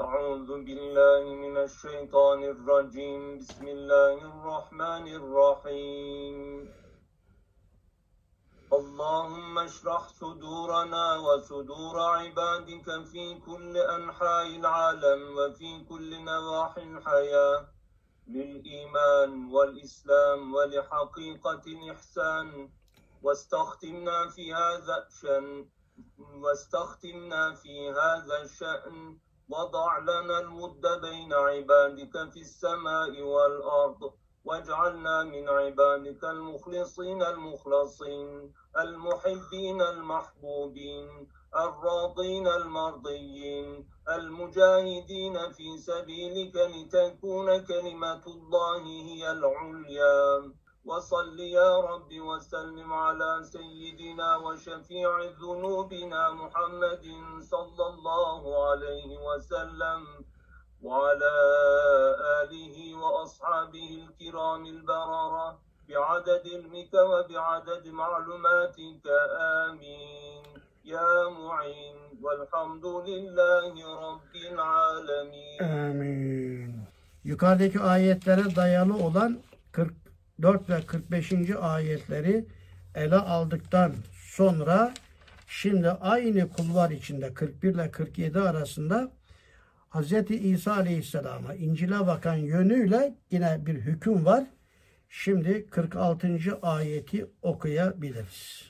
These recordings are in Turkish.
أعوذ بالله من الشيطان الرجيم. بسم الله الرحمن الرحيم. اللهم اشرح صدورنا وصدور عبادك في كل أنحاء العالم وفي كل نواحي الحياة للإيمان والإسلام ولحقيقة الإحسان. واستختمنا في هذا الشأن واستختمنا في هذا الشأن وضع لنا المد بين عبادك في السماء والأرض واجعلنا من عبادك المخلصين المخلصين المحبين المحبوبين الراضين المرضيين المجاهدين في سبيلك لتكون كلمة الله هي العليا. وصل يا رب وسلم على سيدنا وشفيع ذنوبنا محمد صلى الله عليه وسلم وعلى آله وأصحابه الكرام البررة بعدد علمك وبعدد معلوماتك. آمين. يا معين. والحمد لله رب العالمين. Amin. Yukarıdaki ayetlere dayalı olan 44 ve 45. ayetleri ele aldıktan sonra şimdi aynı kulvar içinde 41 ile 47 arasında Hz. İsa Aleyhisselam'a İncil'e bakan yönüyle yine bir hüküm var. Şimdi 46. ayeti okuyabiliriz.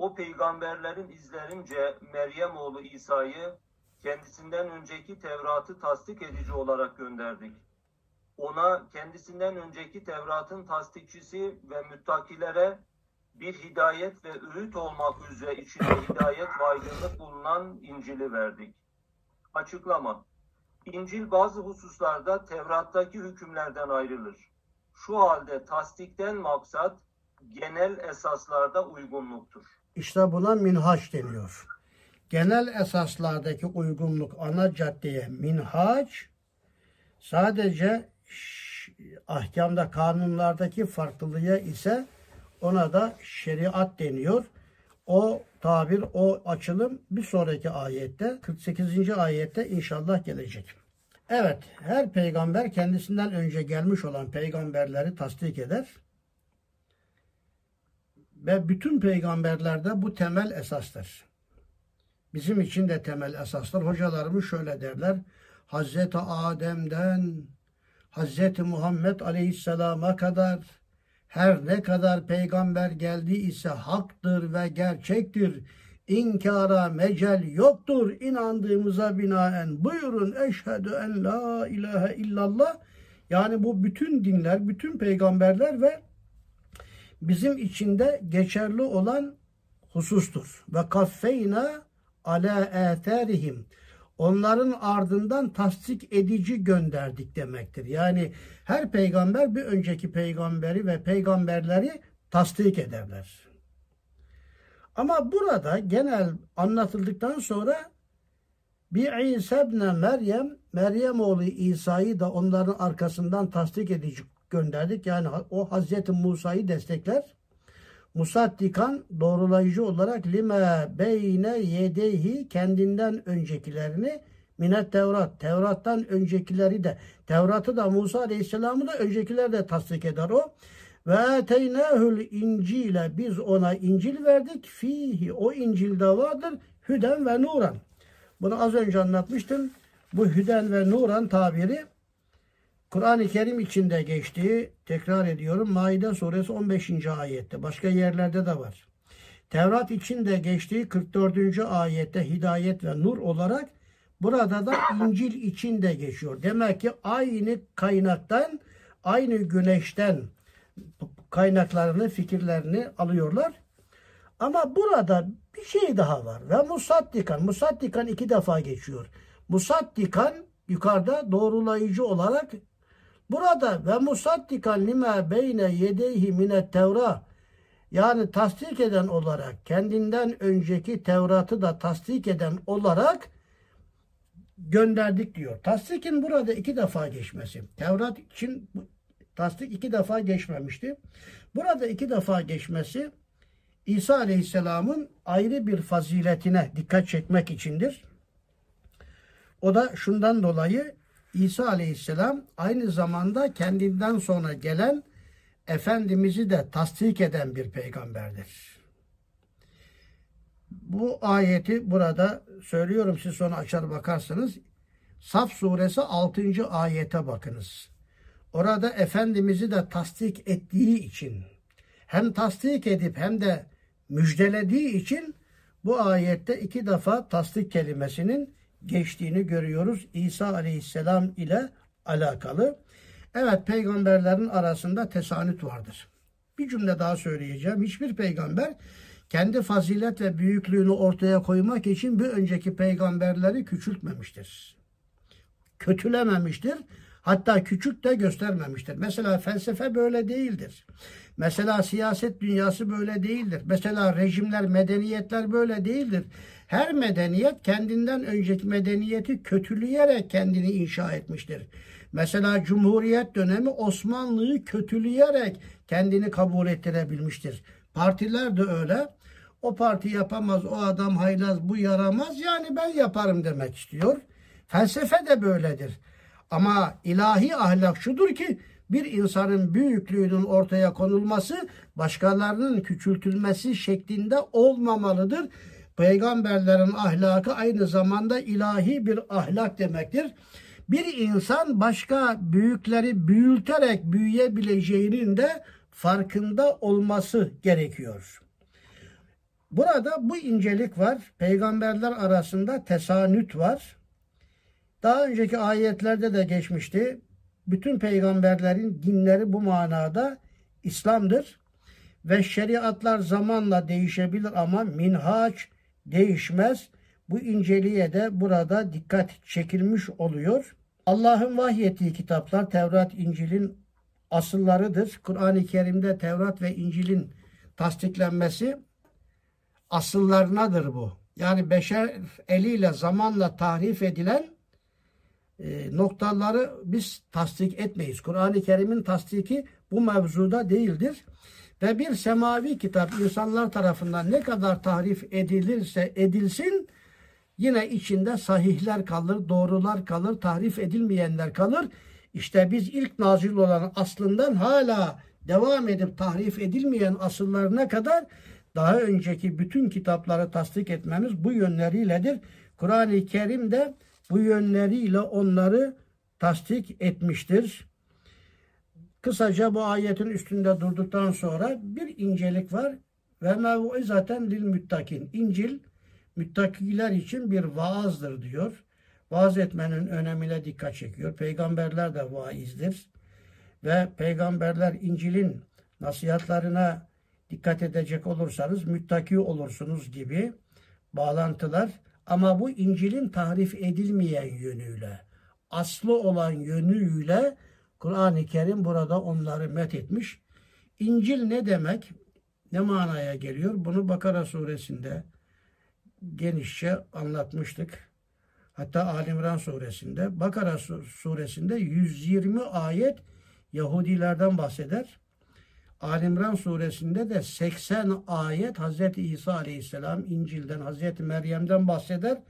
O peygamberlerin izlerince Meryem oğlu İsa'yı kendisinden önceki Tevrat'ı tasdik edici olarak gönderdik. Ona kendisinden önceki Tevrat'ın tasdikçisi ve müttakilere bir hidayet ve öğüt olmak üzere içinde hidayet ve aydınlık bulunan İncil'i verdik. Açıklama İncil bazı hususlarda Tevrat'taki hükümlerden ayrılır. Şu halde tasdikten maksat genel esaslarda uygunluktur. İşte buna minhaç deniyor. Genel esaslardaki uygunluk ana caddeye minhaç sadece ahkamda kanunlardaki farklılığa ise ona da şeriat deniyor. O tabir, o açılım bir sonraki ayette 48. ayette inşallah gelecek. Evet, her peygamber kendisinden önce gelmiş olan peygamberleri tasdik eder. Ve bütün peygamberlerde bu temel esastır. Bizim için de temel esastır. Hocalarımız şöyle derler. Hazreti Adem'den Hazreti Muhammed Aleyhisselam'a kadar her ne kadar peygamber geldi ise haktır ve gerçektir. İnkara mecel yoktur inandığımıza binaen. Buyurun eşhedü en la ilahe illallah. Yani bu bütün dinler, bütün peygamberler ve bizim içinde geçerli olan husustur. Ve kaffeyna ala etherihim. Onların ardından tasdik edici gönderdik demektir. Yani her peygamber bir önceki peygamberi ve peygamberleri tasdik ederler. Ama burada genel anlatıldıktan sonra bir İsa ibn Meryem, Meryem oğlu İsa'yı da onların arkasından tasdik edici gönderdik. Yani o Hazreti Musa'yı destekler. Musaddikan doğrulayıcı olarak lime beyne yedehi kendinden öncekilerini minet Tevrat. Tevrat'tan öncekileri de Tevrat'ı da Musa Aleyhisselam'ı da öncekiler de tasdik eder o. Ve eteynehül İncil'e biz ona İncil verdik. Fihi o İncil'de vardır hüden ve nuran. Bunu az önce anlatmıştım. Bu hüden ve nuran tabiri Kur'an-ı Kerim içinde geçtiği tekrar ediyorum Maide suresi 15. ayette başka yerlerde de var. Tevrat içinde geçtiği 44. ayette hidayet ve nur olarak burada da İncil içinde geçiyor. Demek ki aynı kaynaktan aynı güneşten kaynaklarını fikirlerini alıyorlar. Ama burada bir şey daha var. Ve musaddikan. Musaddikan iki defa geçiyor. Musaddikan yukarıda doğrulayıcı olarak burada ve musaddikan lima beyne yedeyhi mine tevra yani tasdik eden olarak kendinden önceki Tevrat'ı da tasdik eden olarak gönderdik diyor. Tasdikin burada iki defa geçmesi. Tevrat için tasdik iki defa geçmemişti. Burada iki defa geçmesi İsa Aleyhisselam'ın ayrı bir faziletine dikkat çekmek içindir. O da şundan dolayı İsa Aleyhisselam aynı zamanda kendinden sonra gelen Efendimiz'i de tasdik eden bir peygamberdir. Bu ayeti burada söylüyorum siz sonra açar bakarsınız. Saf suresi 6. ayete bakınız. Orada Efendimiz'i de tasdik ettiği için hem tasdik edip hem de müjdelediği için bu ayette iki defa tasdik kelimesinin geçtiğini görüyoruz. İsa aleyhisselam ile alakalı. Evet peygamberlerin arasında tesanüt vardır. Bir cümle daha söyleyeceğim. Hiçbir peygamber kendi fazilet ve büyüklüğünü ortaya koymak için bir önceki peygamberleri küçültmemiştir. Kötülememiştir. Hatta küçük de göstermemiştir. Mesela felsefe böyle değildir. Mesela siyaset dünyası böyle değildir. Mesela rejimler, medeniyetler böyle değildir. Her medeniyet kendinden önceki medeniyeti kötüleyerek kendini inşa etmiştir. Mesela Cumhuriyet dönemi Osmanlı'yı kötüleyerek kendini kabul ettirebilmiştir. Partiler de öyle. O parti yapamaz, o adam haylaz, bu yaramaz. Yani ben yaparım demek istiyor. Felsefe de böyledir. Ama ilahi ahlak şudur ki bir insanın büyüklüğünün ortaya konulması başkalarının küçültülmesi şeklinde olmamalıdır. Peygamberlerin ahlakı aynı zamanda ilahi bir ahlak demektir. Bir insan başka büyükleri büyülterek büyüyebileceğinin de farkında olması gerekiyor. Burada bu incelik var. Peygamberler arasında tesanüt var. Daha önceki ayetlerde de geçmişti. Bütün peygamberlerin dinleri bu manada İslam'dır. Ve şeriatlar zamanla değişebilir ama minhaç değişmez. Bu inceliğe de burada dikkat çekilmiş oluyor. Allah'ın vahyettiği kitaplar Tevrat, İncil'in asıllarıdır. Kur'an-ı Kerim'de Tevrat ve İncil'in tasdiklenmesi asıllarınadır bu. Yani beşer eliyle zamanla tahrif edilen e, noktaları biz tasdik etmeyiz. Kur'an-ı Kerim'in tasdiki bu mevzuda değildir. Ve bir semavi kitap insanlar tarafından ne kadar tahrif edilirse edilsin yine içinde sahihler kalır, doğrular kalır, tahrif edilmeyenler kalır. İşte biz ilk nazil olan aslından hala devam edip tahrif edilmeyen asıllarına kadar daha önceki bütün kitapları tasdik etmemiz bu yönleriyledir. Kur'an-ı Kerim de bu yönleriyle onları tasdik etmiştir. Kısaca bu ayetin üstünde durduktan sonra bir incelik var. Ve zaten lil müttakin. İncil müttakiler için bir vaazdır diyor. Vaaz etmenin önemine dikkat çekiyor. Peygamberler de vaizdir. Ve peygamberler İncil'in nasihatlarına dikkat edecek olursanız müttaki olursunuz gibi bağlantılar ama bu İncil'in tahrif edilmeyen yönüyle, aslı olan yönüyle Kur'an-ı Kerim burada onları met etmiş. İncil ne demek? Ne manaya geliyor? Bunu Bakara suresinde genişçe anlatmıştık. Hatta Alimran suresinde, Bakara suresinde 120 ayet Yahudilerden bahseder. Alimran suresinde de 80 ayet Hz. İsa aleyhisselam İncil'den, Hz. Meryem'den bahseder.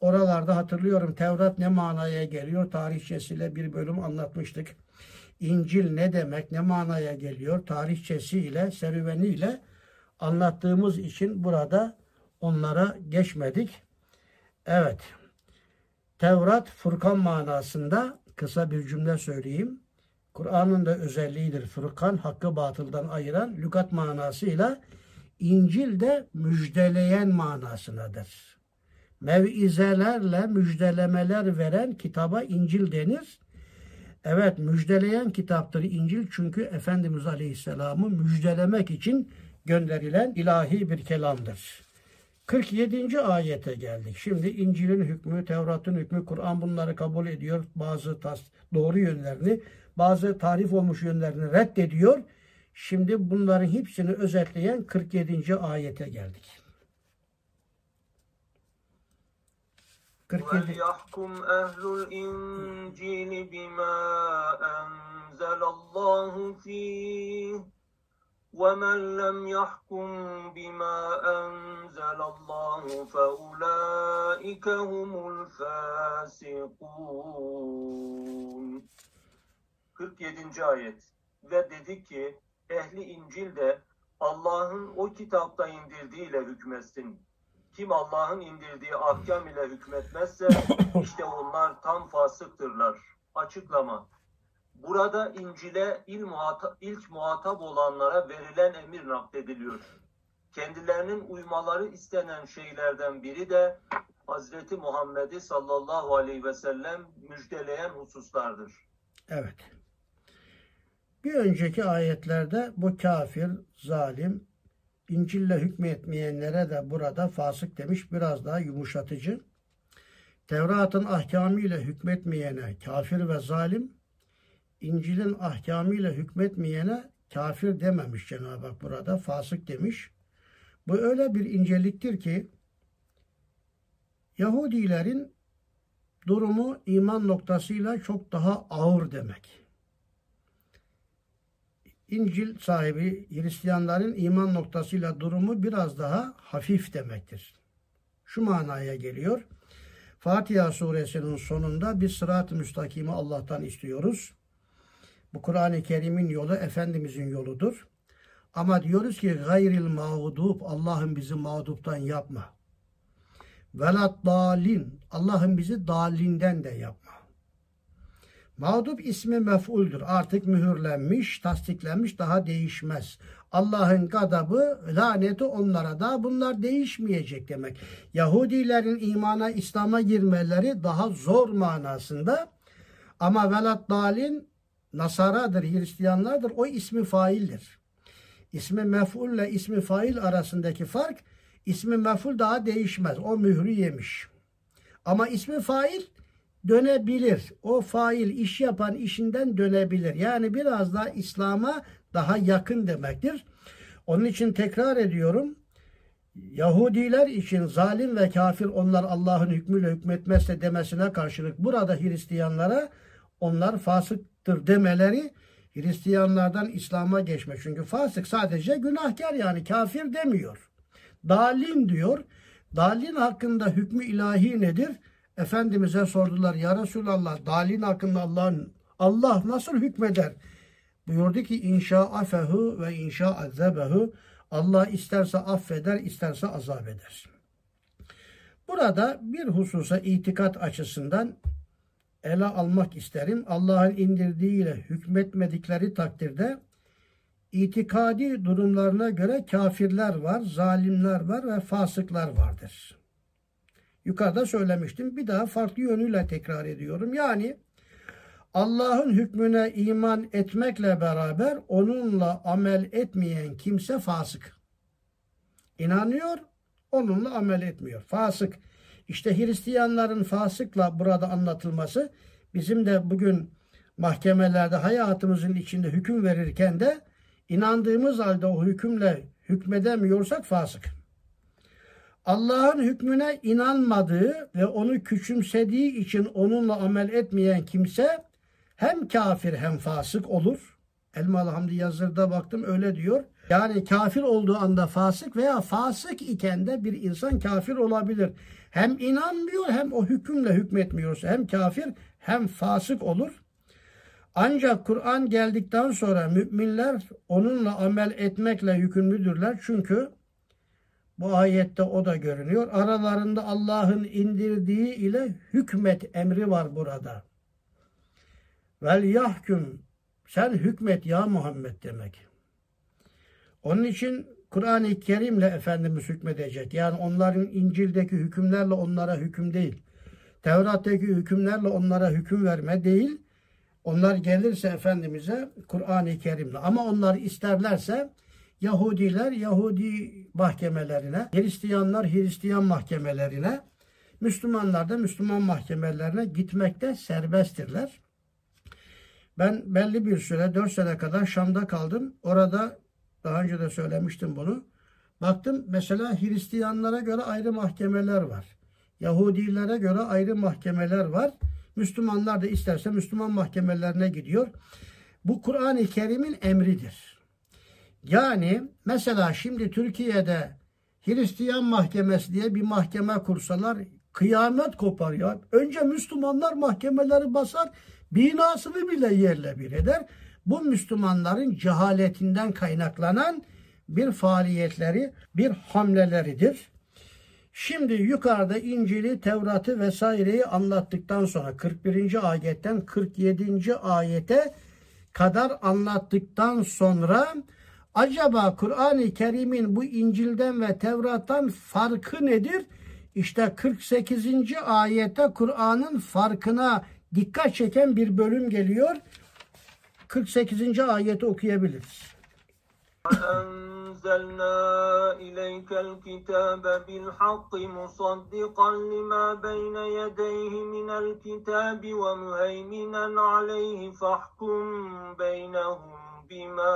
Oralarda hatırlıyorum Tevrat ne manaya geliyor tarihçesiyle bir bölüm anlatmıştık. İncil ne demek, ne manaya geliyor tarihçesiyle, serüveniyle anlattığımız için burada onlara geçmedik. Evet. Tevrat Furkan manasında kısa bir cümle söyleyeyim. Kur'an'ın da özelliğidir. Furkan hakkı batıldan ayıran lügat manasıyla İncil de müjdeleyen manasındadır. Mevizelerle müjdelemeler veren kitaba İncil denir. Evet müjdeleyen kitaptır İncil çünkü Efendimiz Aleyhisselam'ı müjdelemek için gönderilen ilahi bir kelamdır. 47. ayete geldik. Şimdi İncil'in hükmü, Tevrat'ın hükmü, Kur'an bunları kabul ediyor. Bazı tas doğru yönlerini, bazı tarif olmuş yönlerini reddediyor. Şimdi bunların hepsini özetleyen 47. ayete geldik. 47. وَلْيَحْكُمْ أَهْلُ الْإِنْجِيلِ بِمَا أَنْزَلَ اللَّهُ فِيهِ وَمَنْ لَمْ يَحْكُمْ بِمَا أَنْزَلَ اللَّهُ فَأُولَٰئِكَ هُمُ الْفَاسِقُونَ 47. ayet Ve dedi ki ehli İncil de Allah'ın o kitapta indirdiğiyle hükmetsin. Kim Allah'ın indirdiği ahkam ile hükmetmezse işte onlar tam fasıktırlar. Açıklama. Burada İncil'e il muhata- ilk muhatap olanlara verilen emir naklediliyor. Kendilerinin uymaları istenen şeylerden biri de Hazreti Muhammed'i sallallahu aleyhi ve sellem müjdeleyen hususlardır. Evet. Bir önceki ayetlerde bu kafir, zalim, İncil'le hükmetmeyenlere de burada fasık demiş biraz daha yumuşatıcı. Tevrat'ın ahkamıyla hükmetmeyene kafir ve zalim, İncil'in ahkamıyla hükmetmeyene kafir dememiş Cenab-ı Hak burada fasık demiş. Bu öyle bir inceliktir ki Yahudilerin durumu iman noktasıyla çok daha ağır demek. İncil sahibi Hristiyanların iman noktasıyla durumu biraz daha hafif demektir. Şu manaya geliyor. Fatiha suresinin sonunda bir sırat-ı müstakimi Allah'tan istiyoruz. Bu Kur'an-ı Kerim'in yolu Efendimizin yoludur. Ama diyoruz ki gayril mağdub Allah'ım bizi mağduptan yapma. Velat dalin Allah'ım bizi dalinden de yapma. Mağdup ismi mef'uldür. Artık mühürlenmiş, tasdiklenmiş, daha değişmez. Allah'ın gadabı, laneti onlara da bunlar değişmeyecek demek. Yahudilerin imana, İslam'a girmeleri daha zor manasında. Ama velat dalin Nasaradır, Hristiyanlardır. O ismi faildir. İsmi mef'ul ile ismi fail arasındaki fark ismi mef'ul daha değişmez. O mührü yemiş. Ama ismi fail dönebilir. O fail iş yapan işinden dönebilir. Yani biraz daha İslam'a daha yakın demektir. Onun için tekrar ediyorum. Yahudiler için zalim ve kafir onlar Allah'ın hükmüyle hükmetmezse demesine karşılık burada Hristiyanlara onlar fasıktır demeleri Hristiyanlardan İslam'a geçme. Çünkü fasık sadece günahkar yani kafir demiyor. Dalin diyor. Dalin hakkında hükmü ilahi nedir? Efendimiz'e sordular. Ya Resulallah dalin hakkında Allah'ın Allah nasıl hükmeder? Buyurdu ki inşa afehu ve inşa azebehu Allah isterse affeder, isterse azap eder. Burada bir hususa itikat açısından ele almak isterim. Allah'ın indirdiğiyle hükmetmedikleri takdirde itikadi durumlarına göre kafirler var, zalimler var ve fasıklar vardır. Yukarıda söylemiştim. Bir daha farklı yönüyle tekrar ediyorum. Yani Allah'ın hükmüne iman etmekle beraber onunla amel etmeyen kimse fasık. İnanıyor, onunla amel etmiyor. Fasık. İşte Hristiyanların fasıkla burada anlatılması bizim de bugün mahkemelerde hayatımızın içinde hüküm verirken de inandığımız halde o hükümle hükmedemiyorsak fasık. Allah'ın hükmüne inanmadığı ve onu küçümsediği için onunla amel etmeyen kimse hem kafir hem fasık olur. Elmalı Hamdi Yazır'da baktım öyle diyor. Yani kafir olduğu anda fasık veya fasık iken de bir insan kafir olabilir. Hem inanmıyor hem o hükümle hükmetmiyorsa hem kafir hem fasık olur. Ancak Kur'an geldikten sonra müminler onunla amel etmekle yükümlüdürler. Çünkü bu ayette o da görünüyor. Aralarında Allah'ın indirdiği ile hükmet emri var burada. Vel yahküm sen hükmet ya Muhammed demek. Onun için Kur'an-ı Kerim'le Efendimiz hükmedecek. Yani onların İncil'deki hükümlerle onlara hüküm değil. Tevrat'taki hükümlerle onlara hüküm verme değil. Onlar gelirse Efendimiz'e Kur'an-ı Kerim'le. Ama onlar isterlerse Yahudiler Yahudi mahkemelerine, Hristiyanlar Hristiyan mahkemelerine, Müslümanlar da Müslüman mahkemelerine gitmekte serbesttirler. Ben belli bir süre 4 sene kadar Şam'da kaldım. Orada daha önce de söylemiştim bunu. Baktım mesela Hristiyanlara göre ayrı mahkemeler var. Yahudilere göre ayrı mahkemeler var. Müslümanlar da isterse Müslüman mahkemelerine gidiyor. Bu Kur'an-ı Kerim'in emridir. Yani mesela şimdi Türkiye'de Hristiyan mahkemesi diye bir mahkeme kursalar kıyamet kopar ya. Önce Müslümanlar mahkemeleri basar, binasını bile yerle bir eder. Bu Müslümanların cehaletinden kaynaklanan bir faaliyetleri, bir hamleleridir. Şimdi yukarıda İncil'i, Tevrat'ı vesaireyi anlattıktan sonra 41. ayetten 47. ayete kadar anlattıktan sonra acaba Kur'an-ı Kerim'in bu İncil'den ve Tevrat'tan farkı nedir? İşte 48. ayette Kur'an'ın farkına dikkat çeken bir bölüm geliyor. 48. ayeti okuyabiliriz. أنزلنا إليك الكتاب بالحق مصدقا لما بين يديه من الكتاب ومهيمنا عليه فاحكم بينهم بما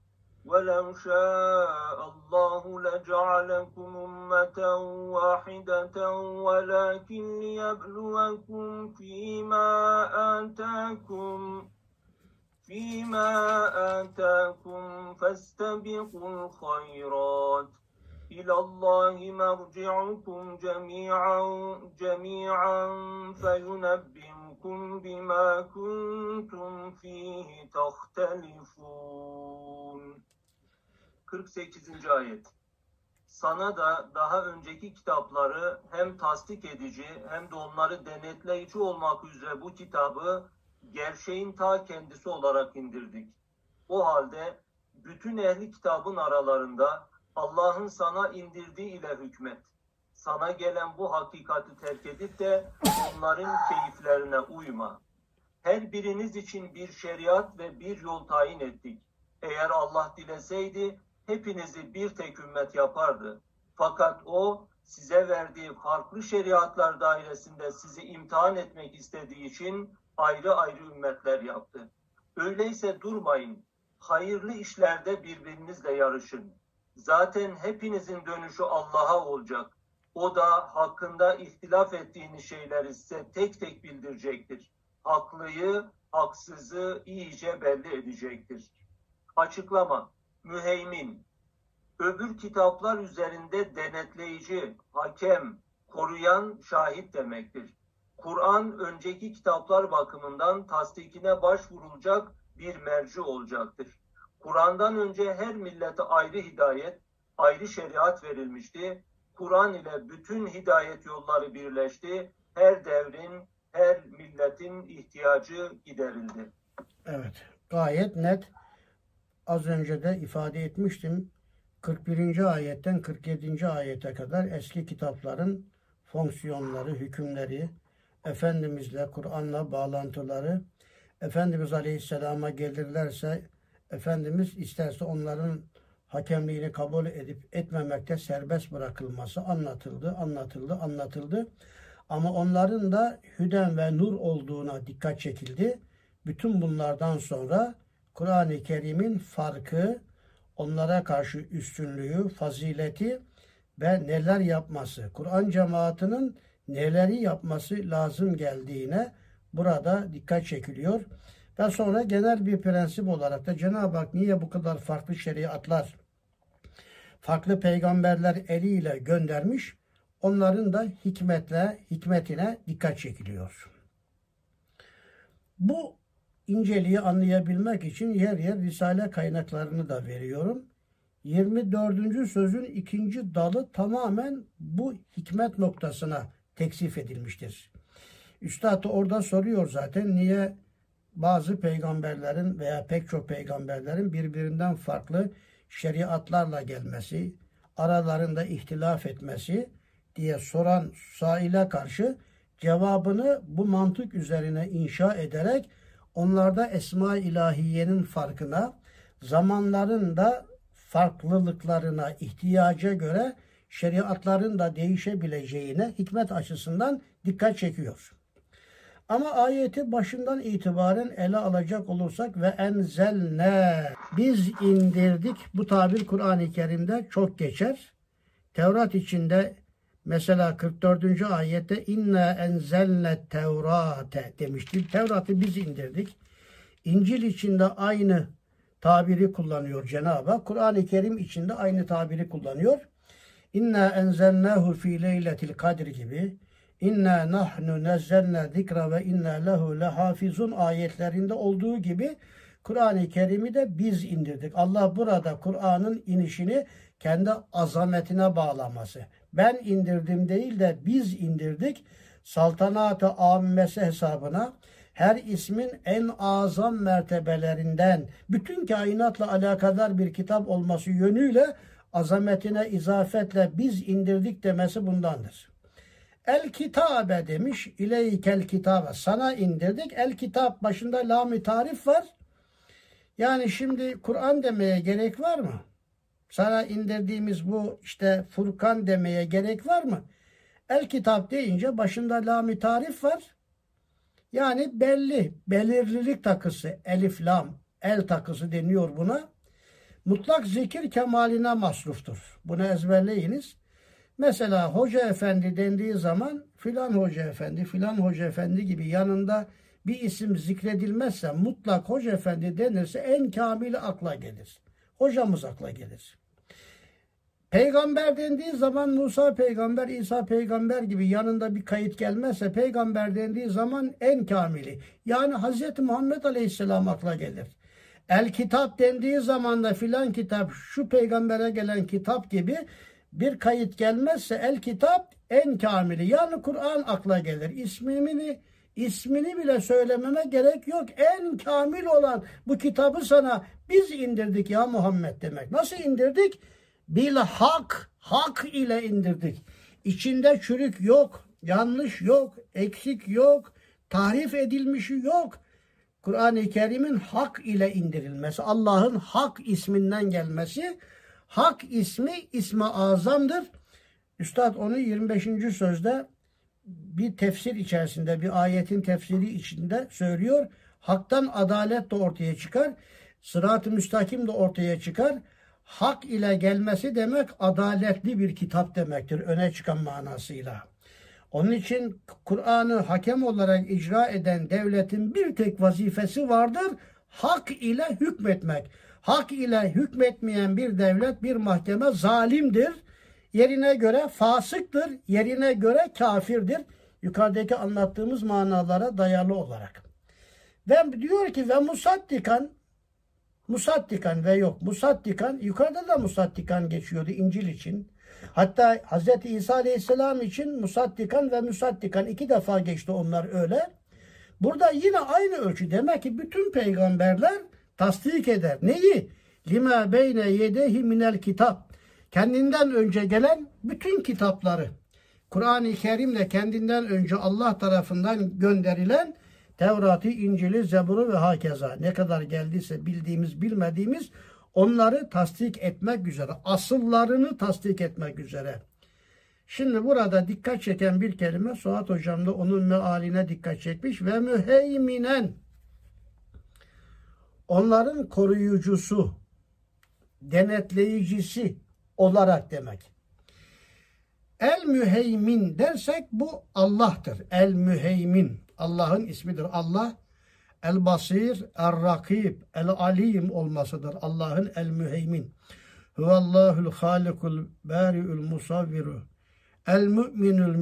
ولو شاء الله لجعلكم أمة واحدة ولكن ليبلوكم فيما آتاكم فيما آتاكم فاستبقوا الخيرات. إلى الله مرجعكم جميعا جميعا فينبئكم بما كنتم فيه تختلفون 48. ayet Sana da daha önceki kitapları hem tasdik edici hem de onları denetleyici olmak üzere bu kitabı gerçeğin ta kendisi olarak indirdik. O halde bütün ehli kitabın aralarında Allah'ın sana indirdiği ile hükmet. Sana gelen bu hakikati terk edip de onların keyiflerine uyma. Her biriniz için bir şeriat ve bir yol tayin ettik. Eğer Allah dileseydi hepinizi bir tek ümmet yapardı. Fakat o size verdiği farklı şeriatlar dairesinde sizi imtihan etmek istediği için ayrı ayrı ümmetler yaptı. Öyleyse durmayın. Hayırlı işlerde birbirinizle yarışın. Zaten hepinizin dönüşü Allah'a olacak. O da hakkında ihtilaf ettiğiniz şeyleri size tek tek bildirecektir. Haklıyı, haksızı iyice belli edecektir. Açıklama. Müheymin. Öbür kitaplar üzerinde denetleyici, hakem, koruyan şahit demektir. Kur'an önceki kitaplar bakımından tasdikine başvurulacak bir merci olacaktır. Kur'an'dan önce her millete ayrı hidayet, ayrı şeriat verilmişti. Kur'an ile bütün hidayet yolları birleşti. Her devrin, her milletin ihtiyacı giderildi. Evet, gayet net. Az önce de ifade etmiştim. 41. ayetten 47. ayete kadar eski kitapların fonksiyonları, hükümleri, Efendimizle, Kur'an'la bağlantıları, Efendimiz Aleyhisselam'a gelirlerse Efendimiz isterse onların hakemliğini kabul edip etmemekte serbest bırakılması anlatıldı, anlatıldı, anlatıldı. Ama onların da hüden ve nur olduğuna dikkat çekildi. Bütün bunlardan sonra Kur'an-ı Kerim'in farkı, onlara karşı üstünlüğü, fazileti ve neler yapması, Kur'an cemaatinin neleri yapması lazım geldiğine burada dikkat çekiliyor. Ve sonra genel bir prensip olarak da Cenab-ı Hak niye bu kadar farklı şeriatlar, farklı peygamberler eliyle göndermiş, onların da hikmetle, hikmetine dikkat çekiliyor. Bu inceliği anlayabilmek için yer yer Risale kaynaklarını da veriyorum. 24. sözün ikinci dalı tamamen bu hikmet noktasına teksif edilmiştir. Üstad da orada soruyor zaten niye bazı peygamberlerin veya pek çok peygamberlerin birbirinden farklı şeriatlarla gelmesi, aralarında ihtilaf etmesi diye soran saile karşı cevabını bu mantık üzerine inşa ederek onlarda esma ilahiyenin farkına, zamanların da farklılıklarına, ihtiyaca göre şeriatların da değişebileceğine hikmet açısından dikkat çekiyor. Ama ayeti başından itibaren ele alacak olursak ve enzelne biz indirdik. Bu tabir Kur'an-ı Kerim'de çok geçer. Tevrat içinde mesela 44. ayette inna enzelne tevrate demiştir. Tevrat'ı biz indirdik. İncil içinde aynı tabiri kullanıyor Cenab-ı Hak. Kur'an-ı Kerim içinde aynı tabiri kullanıyor. İnna enzelnahu fi leyletil kadr gibi İnna nahnu nezzelna zikra ve inna lehu lehafizun ayetlerinde olduğu gibi Kur'an-ı Kerim'i de biz indirdik. Allah burada Kur'an'ın inişini kendi azametine bağlaması. Ben indirdim değil de biz indirdik. Saltanat-ı ammesi hesabına her ismin en azam mertebelerinden bütün kainatla alakadar bir kitap olması yönüyle azametine izafetle biz indirdik demesi bundandır. El kitabe demiş. İleykel kitabe. Sana indirdik. El kitap başında lam tarif var. Yani şimdi Kur'an demeye gerek var mı? Sana indirdiğimiz bu işte Furkan demeye gerek var mı? El kitap deyince başında lam tarif var. Yani belli, belirlilik takısı, elif lam, el takısı deniyor buna. Mutlak zikir kemaline masruftur. Bunu ezberleyiniz. Mesela hoca efendi dendiği zaman filan hoca efendi, filan hoca efendi gibi yanında bir isim zikredilmezse mutlak hoca efendi denirse en kamili akla gelir. Hocamız akla gelir. Peygamber dendiği zaman Musa peygamber, İsa peygamber gibi yanında bir kayıt gelmezse peygamber dendiği zaman en kamili. Yani Hz. Muhammed Aleyhisselam akla gelir. El kitap dendiği zaman da filan kitap şu peygambere gelen kitap gibi bir kayıt gelmezse el kitap en kamili. Yani Kur'an akla gelir. İsmini ismini bile söylememe gerek yok. En kamil olan bu kitabı sana biz indirdik ya Muhammed demek. Nasıl indirdik? Bil hak, hak ile indirdik. İçinde çürük yok, yanlış yok, eksik yok, tahrif edilmişi yok. Kur'an-ı Kerim'in hak ile indirilmesi, Allah'ın hak isminden gelmesi Hak ismi ismi azamdır. Üstad onu 25. sözde bir tefsir içerisinde, bir ayetin tefsiri içinde söylüyor. Haktan adalet de ortaya çıkar. Sırat-ı müstakim de ortaya çıkar. Hak ile gelmesi demek adaletli bir kitap demektir öne çıkan manasıyla. Onun için Kur'an'ı hakem olarak icra eden devletin bir tek vazifesi vardır. Hak ile hükmetmek hak ile hükmetmeyen bir devlet, bir mahkeme zalimdir. Yerine göre fasıktır, yerine göre kafirdir. Yukarıdaki anlattığımız manalara dayalı olarak. Ve diyor ki ve musaddikan musaddikan ve yok musaddikan yukarıda da musaddikan geçiyordu İncil için. Hatta Hz. İsa Aleyhisselam için musaddikan ve musaddikan iki defa geçti onlar öyle. Burada yine aynı ölçü. Demek ki bütün peygamberler tasdik eder. Neyi? Lima beyne yedehi minel kitap. Kendinden önce gelen bütün kitapları. Kur'an-ı Kerim'le kendinden önce Allah tarafından gönderilen Tevrat'ı, İncil'i, Zebur'u ve hakeza ne kadar geldiyse bildiğimiz, bilmediğimiz onları tasdik etmek üzere, asıllarını tasdik etmek üzere. Şimdi burada dikkat çeken bir kelime Suat Hocam da onun mealine dikkat çekmiş ve müheyminen onların koruyucusu, denetleyicisi olarak demek. El müheymin dersek bu Allah'tır. El müheymin Allah'ın ismidir. Allah el basir, el rakib, el alim olmasıdır. Allah'ın el müheymin. Huvallahul halikul bari'ul musavviru. El müminül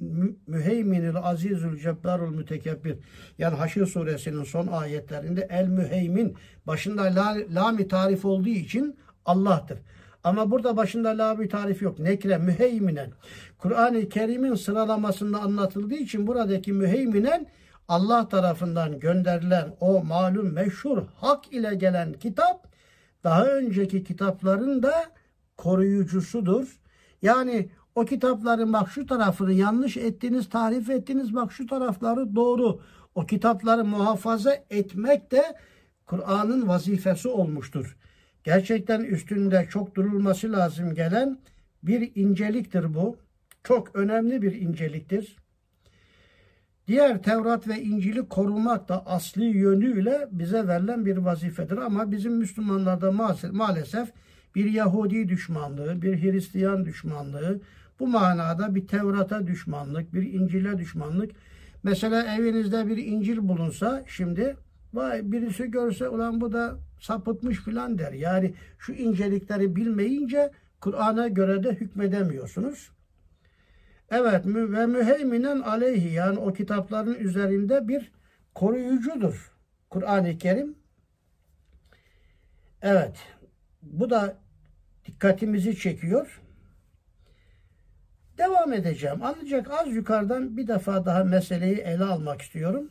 müheyminu müheyminil azizül cebbarul mütekebbir. Yani Haşr suresinin son ayetlerinde el müheymin başında la, lami tarif olduğu için Allah'tır. Ama burada başında la bir tarif yok. Nekre, müheyminen. Kur'an-ı Kerim'in sıralamasında anlatıldığı için buradaki müheyminen Allah tarafından gönderilen o malum meşhur hak ile gelen kitap daha önceki kitapların da koruyucusudur. Yani o kitapların bak şu tarafını yanlış ettiniz, tarif ettiniz, bak şu tarafları doğru. O kitapları muhafaza etmek de Kur'an'ın vazifesi olmuştur. Gerçekten üstünde çok durulması lazım gelen bir inceliktir bu. Çok önemli bir inceliktir. Diğer Tevrat ve İncil'i korumak da asli yönüyle bize verilen bir vazifedir. Ama bizim Müslümanlarda maalesef bir Yahudi düşmanlığı, bir Hristiyan düşmanlığı, bu manada bir Tevrat'a düşmanlık, bir İncil'e düşmanlık. Mesela evinizde bir İncil bulunsa şimdi vay birisi görse ulan bu da sapıtmış filan der. Yani şu incelikleri bilmeyince Kur'an'a göre de hükmedemiyorsunuz. Evet ve müheyminen aleyhi yani o kitapların üzerinde bir koruyucudur. Kur'an-ı Kerim. Evet. Bu da dikkatimizi çekiyor. Devam edeceğim. Ancak az yukarıdan bir defa daha meseleyi ele almak istiyorum.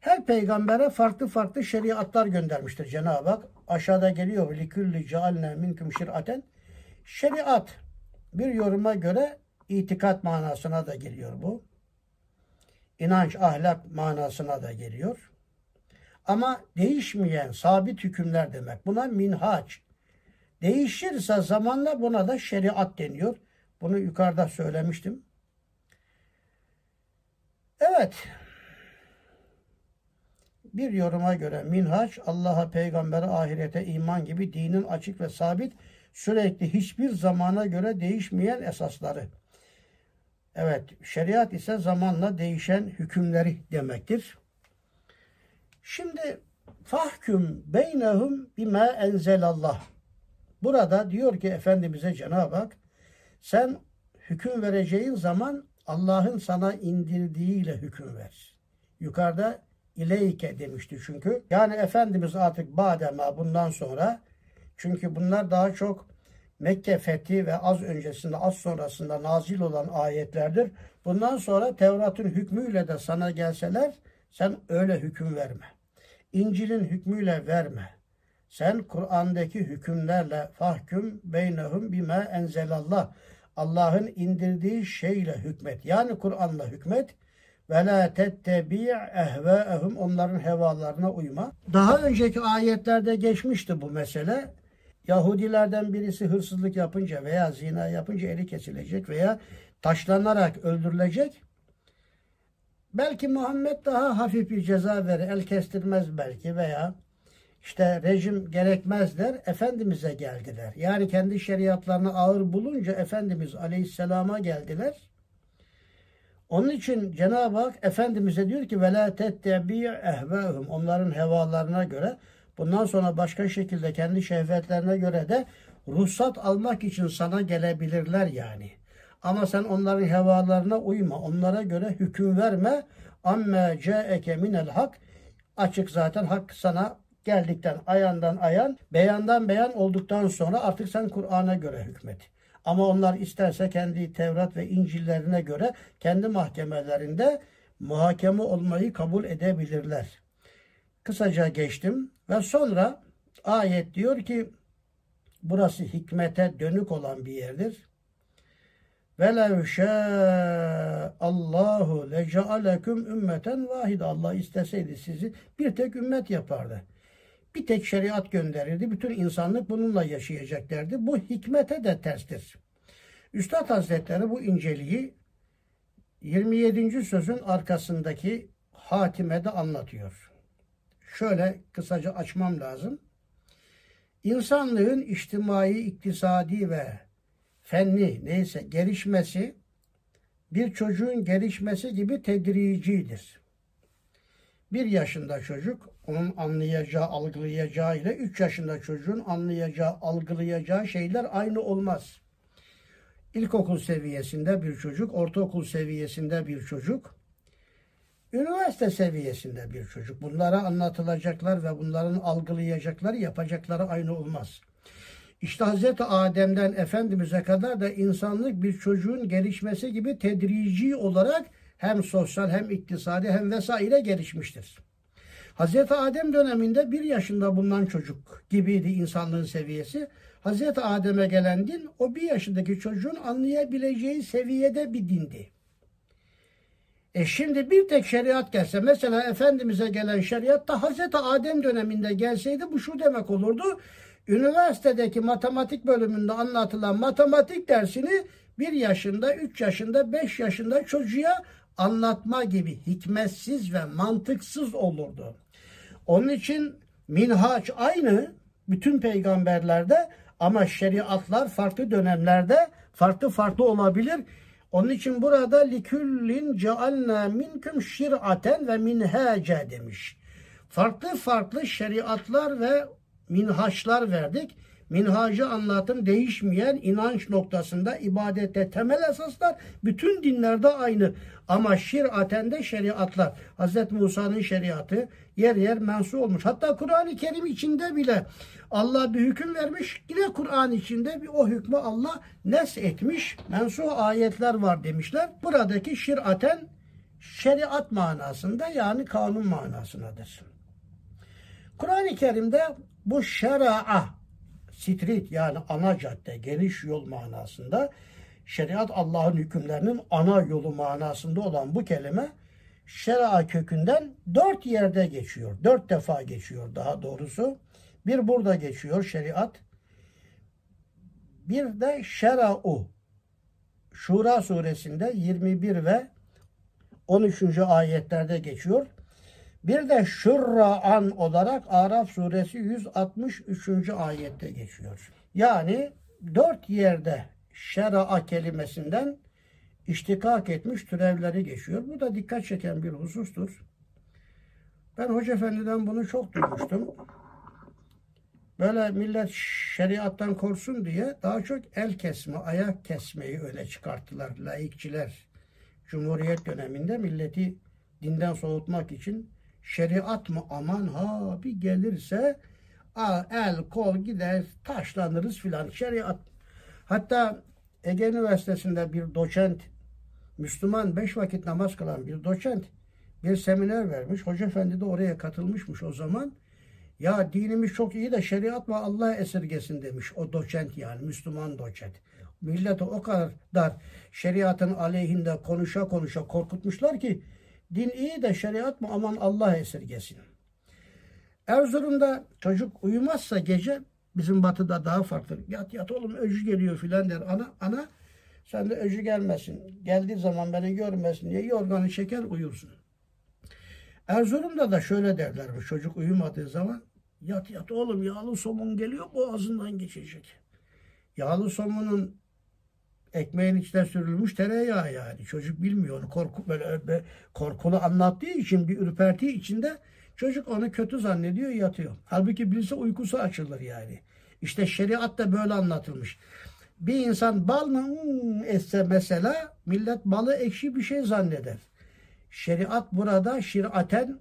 Her peygambere farklı farklı şeriatlar göndermiştir Cenab-ı Hak. Aşağıda geliyor. Likülli cealne minkum şir'aten. Şeriat bir yoruma göre itikat manasına da geliyor bu. İnanç, ahlak manasına da geliyor. Ama değişmeyen sabit hükümler demek. Buna minhaç. Değişirse zamanla buna da şeriat deniyor. Bunu yukarıda söylemiştim. Evet. Bir yoruma göre minhaç Allah'a, peygambere, ahirete iman gibi dinin açık ve sabit sürekli hiçbir zamana göre değişmeyen esasları. Evet, şeriat ise zamanla değişen hükümleri demektir. Şimdi fahküm beynehum bima enzelallah. Burada diyor ki Efendimiz'e Cenab-ı Hak sen hüküm vereceğin zaman Allah'ın sana indirdiğiyle hüküm ver. Yukarıda ileyke demişti çünkü. Yani Efendimiz artık badema bundan sonra çünkü bunlar daha çok Mekke fethi ve az öncesinde az sonrasında nazil olan ayetlerdir. Bundan sonra Tevrat'ın hükmüyle de sana gelseler sen öyle hüküm verme. İncil'in hükmüyle verme. Sen Kur'an'daki hükümlerle fahküm beynehum bime enzelallah. Allah'ın indirdiği şeyle hükmet. Yani Kur'an'la hükmet. Ve la tettebi' ehve'ehum onların hevalarına uyma. Daha önceki ayetlerde geçmişti bu mesele. Yahudilerden birisi hırsızlık yapınca veya zina yapınca eli kesilecek veya taşlanarak öldürülecek. Belki Muhammed daha hafif bir ceza verir, el kestirmez belki veya işte rejim gerekmez der, Efendimiz'e geldiler. Yani kendi şeriatlarını ağır bulunca Efendimiz Aleyhisselam'a geldiler. Onun için Cenab-ı Hak Efendimiz'e diyor ki وَلَا تَتَّبِعْ اَهْوَاهُمْ Onların hevalarına göre bundan sonra başka şekilde kendi şehvetlerine göre de ruhsat almak için sana gelebilirler yani. Ama sen onların hevalarına uyma. Onlara göre hüküm verme. Amme ce'eke minel hak. Açık zaten hak sana geldikten ayandan ayan, beyandan beyan olduktan sonra artık sen Kur'an'a göre hükmet. Ama onlar isterse kendi Tevrat ve İncil'lerine göre kendi mahkemelerinde muhakeme olmayı kabul edebilirler. Kısaca geçtim ve sonra ayet diyor ki burası hikmete dönük olan bir yerdir. Velev Allahu lecealekum ümmeten vahide. Allah isteseydi sizi bir tek ümmet yapardı. Bir tek şeriat gönderirdi. Bütün insanlık bununla yaşayacak derdi. Bu hikmete de terstir. Üstad Hazretleri bu inceliği 27. sözün arkasındaki hatimede anlatıyor. Şöyle kısaca açmam lazım. İnsanlığın içtimai, iktisadi ve fenni neyse gelişmesi bir çocuğun gelişmesi gibi tedricidir. Bir yaşında çocuk onun anlayacağı, algılayacağı ile üç yaşında çocuğun anlayacağı, algılayacağı şeyler aynı olmaz. İlkokul seviyesinde bir çocuk, ortaokul seviyesinde bir çocuk, üniversite seviyesinde bir çocuk. Bunlara anlatılacaklar ve bunların algılayacakları, yapacakları aynı olmaz. İşte Hazreti Adem'den Efendimiz'e kadar da insanlık bir çocuğun gelişmesi gibi tedrici olarak hem sosyal hem iktisadi hem vesaire gelişmiştir. Hazreti Adem döneminde bir yaşında bulunan çocuk gibiydi insanlığın seviyesi. Hazreti Adem'e gelen din o bir yaşındaki çocuğun anlayabileceği seviyede bir dindi. E şimdi bir tek şeriat gelse mesela Efendimiz'e gelen şeriat da Hazreti Adem döneminde gelseydi bu şu demek olurdu. Üniversitedeki matematik bölümünde anlatılan matematik dersini bir yaşında, üç yaşında, beş yaşında çocuğa anlatma gibi hikmetsiz ve mantıksız olurdu. Onun için minhaç aynı bütün peygamberlerde ama şeriatlar farklı dönemlerde farklı farklı olabilir. Onun için burada liküllin cealna minküm şir'aten ve minhace demiş. Farklı farklı şeriatlar ve minhaçlar verdik. Minhacı anlatım değişmeyen inanç noktasında ibadette temel esaslar bütün dinlerde aynı. Ama şir'aten de şeriatlar. Hz. Musa'nın şeriatı yer yer mensu olmuş. Hatta Kur'an-ı Kerim içinde bile Allah bir hüküm vermiş. Yine Kur'an içinde bir o hükmü Allah nes etmiş. Mensu ayetler var demişler. Buradaki şir'aten şeriat manasında yani kanun manasındadır. Kur'an-ı Kerim'de bu şera'a street yani ana cadde, geniş yol manasında şeriat Allah'ın hükümlerinin ana yolu manasında olan bu kelime şera kökünden dört yerde geçiyor. Dört defa geçiyor daha doğrusu. Bir burada geçiyor şeriat. Bir de şera'u. Şura suresinde 21 ve 13. ayetlerde geçiyor. Bir de şurra'an olarak Araf suresi 163. ayette geçiyor. Yani dört yerde şera'a kelimesinden iştikak etmiş türevleri geçiyor. Bu da dikkat çeken bir husustur. Ben Hoca Efendi'den bunu çok duymuştum. Böyle millet şeriattan korsun diye daha çok el kesme, ayak kesmeyi öyle çıkarttılar laikçiler. Cumhuriyet döneminde milleti dinden soğutmak için şeriat mı aman ha bir gelirse a, el kol gider taşlanırız filan şeriat. Hatta Ege Üniversitesi'nde bir doçent Müslüman beş vakit namaz kılan bir doçent bir seminer vermiş. Hoca Efendi de oraya katılmışmış o zaman. Ya dinimiz çok iyi de şeriat mı Allah esirgesin demiş o doçent yani Müslüman doçent. Milleti o kadar şeriatın aleyhinde konuşa konuşa korkutmuşlar ki din iyi de şeriat mı aman Allah esirgesin. Erzurum'da çocuk uyumazsa gece bizim batıda daha farklı. Yat yat oğlum öcü geliyor filan der. Ana ana sen de öcü gelmesin. Geldiği zaman beni görmesin diye yorganı çeker uyursun. Erzurum'da da şöyle derler bu çocuk uyumadığı zaman yat yat oğlum yağlı somun geliyor boğazından geçecek. Yağlı somunun ekmeğin içine sürülmüş tereyağı yani. Çocuk bilmiyor onu korku böyle, böyle korkulu anlattığı için bir ürpertiği içinde çocuk onu kötü zannediyor yatıyor. Halbuki bilse uykusu açılır yani. İşte şeriat da böyle anlatılmış. Bir insan bal mı hmm, etse mesela millet balı ekşi bir şey zanneder. Şeriat burada şiraten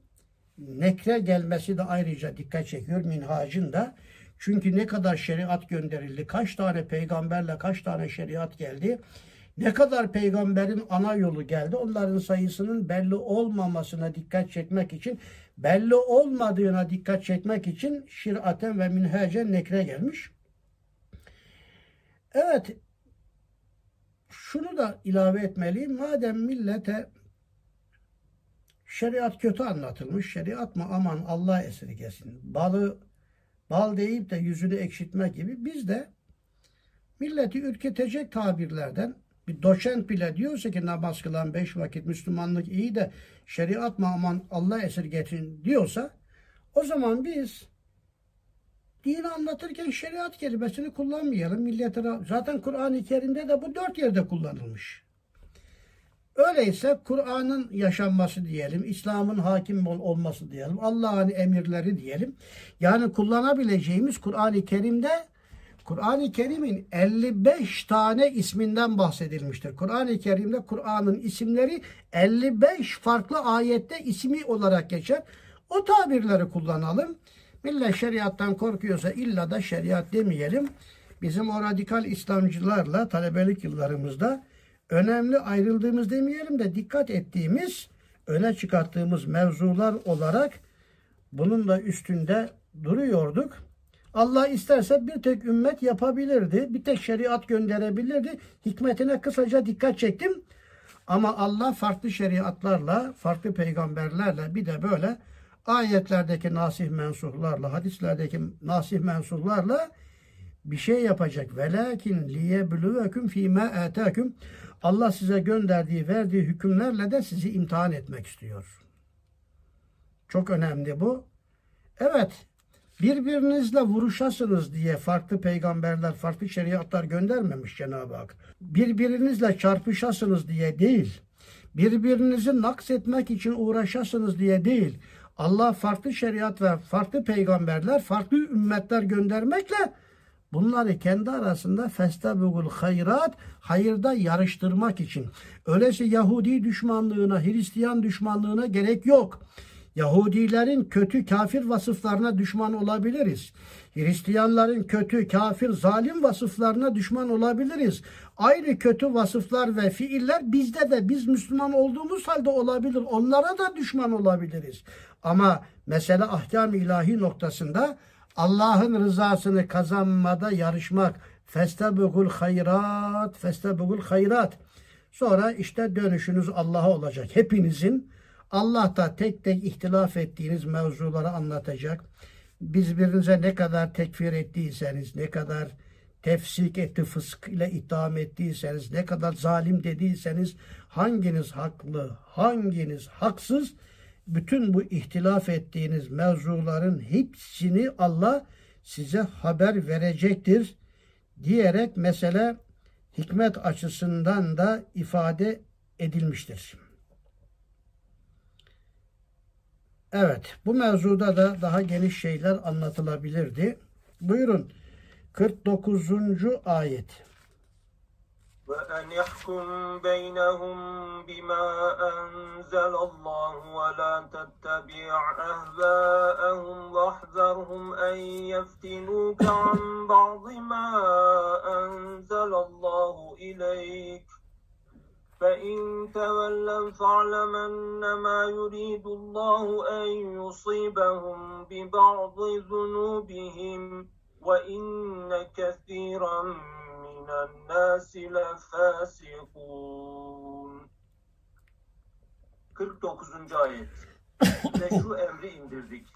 nekre gelmesi de ayrıca dikkat çekiyor minhacın da. Çünkü ne kadar şeriat gönderildi, kaç tane peygamberle kaç tane şeriat geldi, ne kadar peygamberin ana yolu geldi, onların sayısının belli olmamasına dikkat çekmek için, belli olmadığına dikkat çekmek için şiraten ve minhacen nekre gelmiş. Evet, şunu da ilave etmeliyim. Madem millete şeriat kötü anlatılmış, şeriat mı aman Allah esirgesin, balı bal deyip de yüzünü ekşitmek gibi biz de milleti ürkütecek tabirlerden bir doçent bile diyorsa ki namaz kılan beş vakit Müslümanlık iyi de şeriat mı aman Allah esirgetin diyorsa o zaman biz dini anlatırken şeriat kelimesini kullanmayalım. Millete zaten Kur'an-ı Kerim'de de bu dört yerde kullanılmış. Öyleyse Kur'an'ın yaşanması diyelim, İslam'ın hakim olması diyelim, Allah'ın emirleri diyelim. Yani kullanabileceğimiz Kur'an-ı Kerim'de Kur'an-ı Kerim'in 55 tane isminden bahsedilmiştir. Kur'an-ı Kerim'de Kur'an'ın isimleri 55 farklı ayette ismi olarak geçer. O tabirleri kullanalım. Millet şeriattan korkuyorsa illa da şeriat demeyelim. Bizim o radikal İslamcılarla talebelik yıllarımızda önemli ayrıldığımız demeyelim de dikkat ettiğimiz, öne çıkarttığımız mevzular olarak bunun da üstünde duruyorduk. Allah isterse bir tek ümmet yapabilirdi. Bir tek şeriat gönderebilirdi. Hikmetine kısaca dikkat çektim. Ama Allah farklı şeriatlarla, farklı peygamberlerle bir de böyle ayetlerdeki nasih mensuhlarla, hadislerdeki nasih mensuhlarla bir şey yapacak. Velakin liyebluvekum fîmâ âtâkum. Allah size gönderdiği, verdiği hükümlerle de sizi imtihan etmek istiyor. Çok önemli bu. Evet, birbirinizle vuruşasınız diye farklı peygamberler, farklı şeriatlar göndermemiş Cenab-ı Hak. Birbirinizle çarpışasınız diye değil, birbirinizi naks etmek için uğraşasınız diye değil, Allah farklı şeriat ve farklı peygamberler, farklı ümmetler göndermekle bunları kendi arasında festabugul hayrat, hayırda yarıştırmak için. Öyleyse Yahudi düşmanlığına, Hristiyan düşmanlığına gerek yok. Yahudilerin kötü kafir vasıflarına düşman olabiliriz. Hristiyanların kötü kafir zalim vasıflarına düşman olabiliriz. Aynı kötü vasıflar ve fiiller bizde de biz Müslüman olduğumuz halde olabilir. Onlara da düşman olabiliriz. Ama mesele ahkam ilahi noktasında Allah'ın rızasını kazanmada yarışmak. Festabugul hayrat, festabugul hayrat. Sonra işte dönüşünüz Allah'a olacak. Hepinizin Allah da tek tek ihtilaf ettiğiniz mevzuları anlatacak. Biz birbirinize ne kadar tekfir ettiyseniz, ne kadar tefsik etti, fısk ile itham ettiyseniz, ne kadar zalim dediyseniz, hanginiz haklı, hanginiz haksız, bütün bu ihtilaf ettiğiniz mevzuların hepsini Allah size haber verecektir diyerek mesele hikmet açısından da ifade edilmiştir. Evet, bu mevzuda da daha geniş şeyler anlatılabilirdi. Buyurun, 49. ayet. وأن يحكم بينهم بما أنزل الله ولا تتبع أهواءهم واحذرهم أن يفتنوك عن بعض ما أنزل الله إليك. فإن تولوا فاعلم أنما يريد الله أن يصيبهم ببعض ذنوبهم. وإن كثيرا من الناس لفاسقون 49. ayet Ve şu emri indirdik.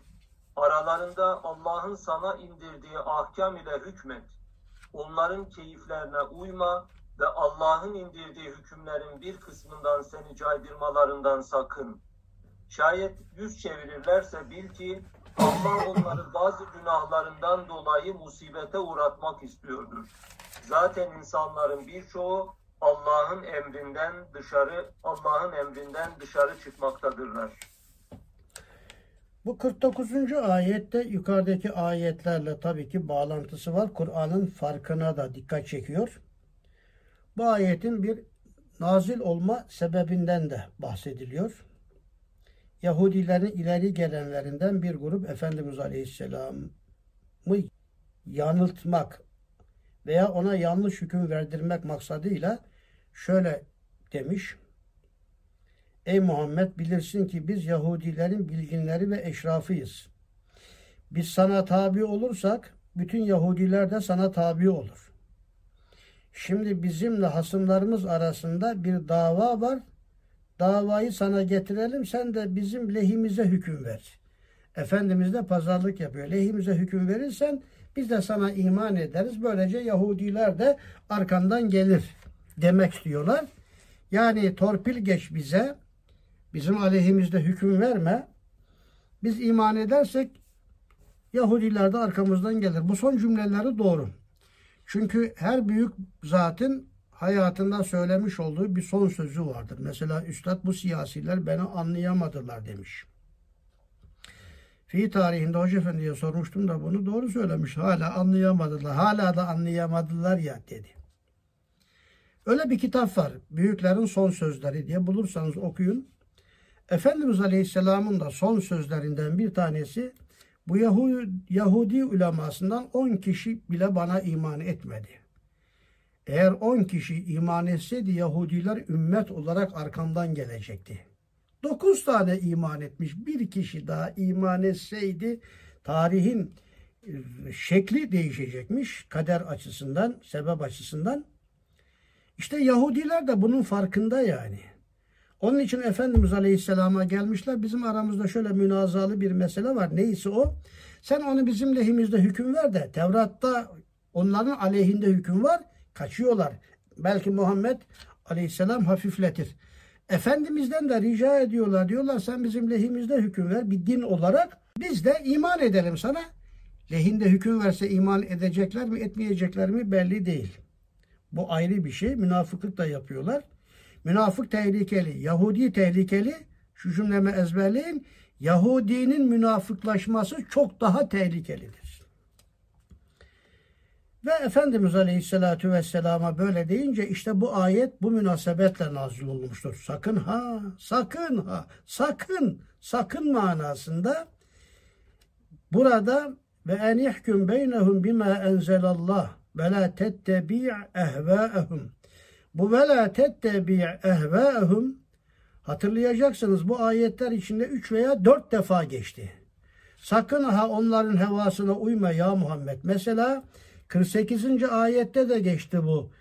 Aralarında Allah'ın sana indirdiği ahkam ile hükmet. Onların keyiflerine uyma ve Allah'ın indirdiği hükümlerin bir kısmından seni caydırmalarından sakın. Şayet yüz çevirirlerse bil ki Allah onları bazı günahlarından dolayı musibete uğratmak istiyordur. Zaten insanların birçoğu Allah'ın emrinden dışarı Allah'ın emrinden dışarı çıkmaktadırlar. Bu 49. ayette yukarıdaki ayetlerle tabii ki bağlantısı var. Kur'an'ın farkına da dikkat çekiyor. Bu ayetin bir nazil olma sebebinden de bahsediliyor. Yahudilerin ileri gelenlerinden bir grup Efendimiz Aleyhisselam'ı yanıltmak veya ona yanlış hüküm verdirmek maksadıyla şöyle demiş. Ey Muhammed bilirsin ki biz Yahudilerin bilginleri ve eşrafıyız. Biz sana tabi olursak bütün Yahudiler de sana tabi olur. Şimdi bizimle hasımlarımız arasında bir dava var. Davayı sana getirelim sen de bizim lehimize hüküm ver. Efendimiz de pazarlık yapıyor. Lehimize hüküm verirsen biz de sana iman ederiz. Böylece Yahudiler de arkandan gelir demek istiyorlar. Yani torpil geç bize. Bizim aleyhimizde hüküm verme. Biz iman edersek Yahudiler de arkamızdan gelir. Bu son cümleleri doğru. Çünkü her büyük zatın hayatında söylemiş olduğu bir son sözü vardır. Mesela Üstad bu siyasiler beni anlayamadılar demiş. Fi tarihinde Hoca Efendi'ye sormuştum da bunu doğru söylemiş. Hala anlayamadılar. Hala da anlayamadılar ya dedi. Öyle bir kitap var. Büyüklerin son sözleri diye bulursanız okuyun. Efendimiz Aleyhisselam'ın da son sözlerinden bir tanesi Bu Yahudi, Yahudi ulemasından 10 kişi bile bana iman etmedi. Eğer 10 kişi iman etseydi Yahudiler ümmet olarak arkamdan gelecekti. 9 tane iman etmiş. Bir kişi daha iman etseydi tarihin e, şekli değişecekmiş kader açısından, sebep açısından. İşte Yahudiler de bunun farkında yani. Onun için Efendimiz Aleyhisselam'a gelmişler. Bizim aramızda şöyle münazalı bir mesele var. Neyse o? Sen onu bizim lehimizde hüküm ver de Tevrat'ta onların aleyhinde hüküm var. Kaçıyorlar. Belki Muhammed Aleyhisselam hafifletir. Efendimiz'den de rica ediyorlar. Diyorlar sen bizim lehimizde hüküm ver bir din olarak. Biz de iman edelim sana. Lehinde hüküm verse iman edecekler mi etmeyecekler mi belli değil. Bu ayrı bir şey. Münafıklık da yapıyorlar. Münafık tehlikeli, Yahudi tehlikeli. Şu cümlemi ezberleyin. Yahudinin münafıklaşması çok daha tehlikelidir. Ve Efendimiz Aleyhisselatü Vesselam'a böyle deyince işte bu ayet bu münasebetle nazil olmuştur. Sakın ha, sakın ha, sakın, sakın manasında burada ve en yahkum beynehum bima enzelallah ve la tettebi' ehvâehum. Bu ve la tettebi' ehvâehum hatırlayacaksınız bu ayetler içinde üç veya dört defa geçti. Sakın ha onların hevasına uyma ya Muhammed. Mesela 48. ayette de geçti bu.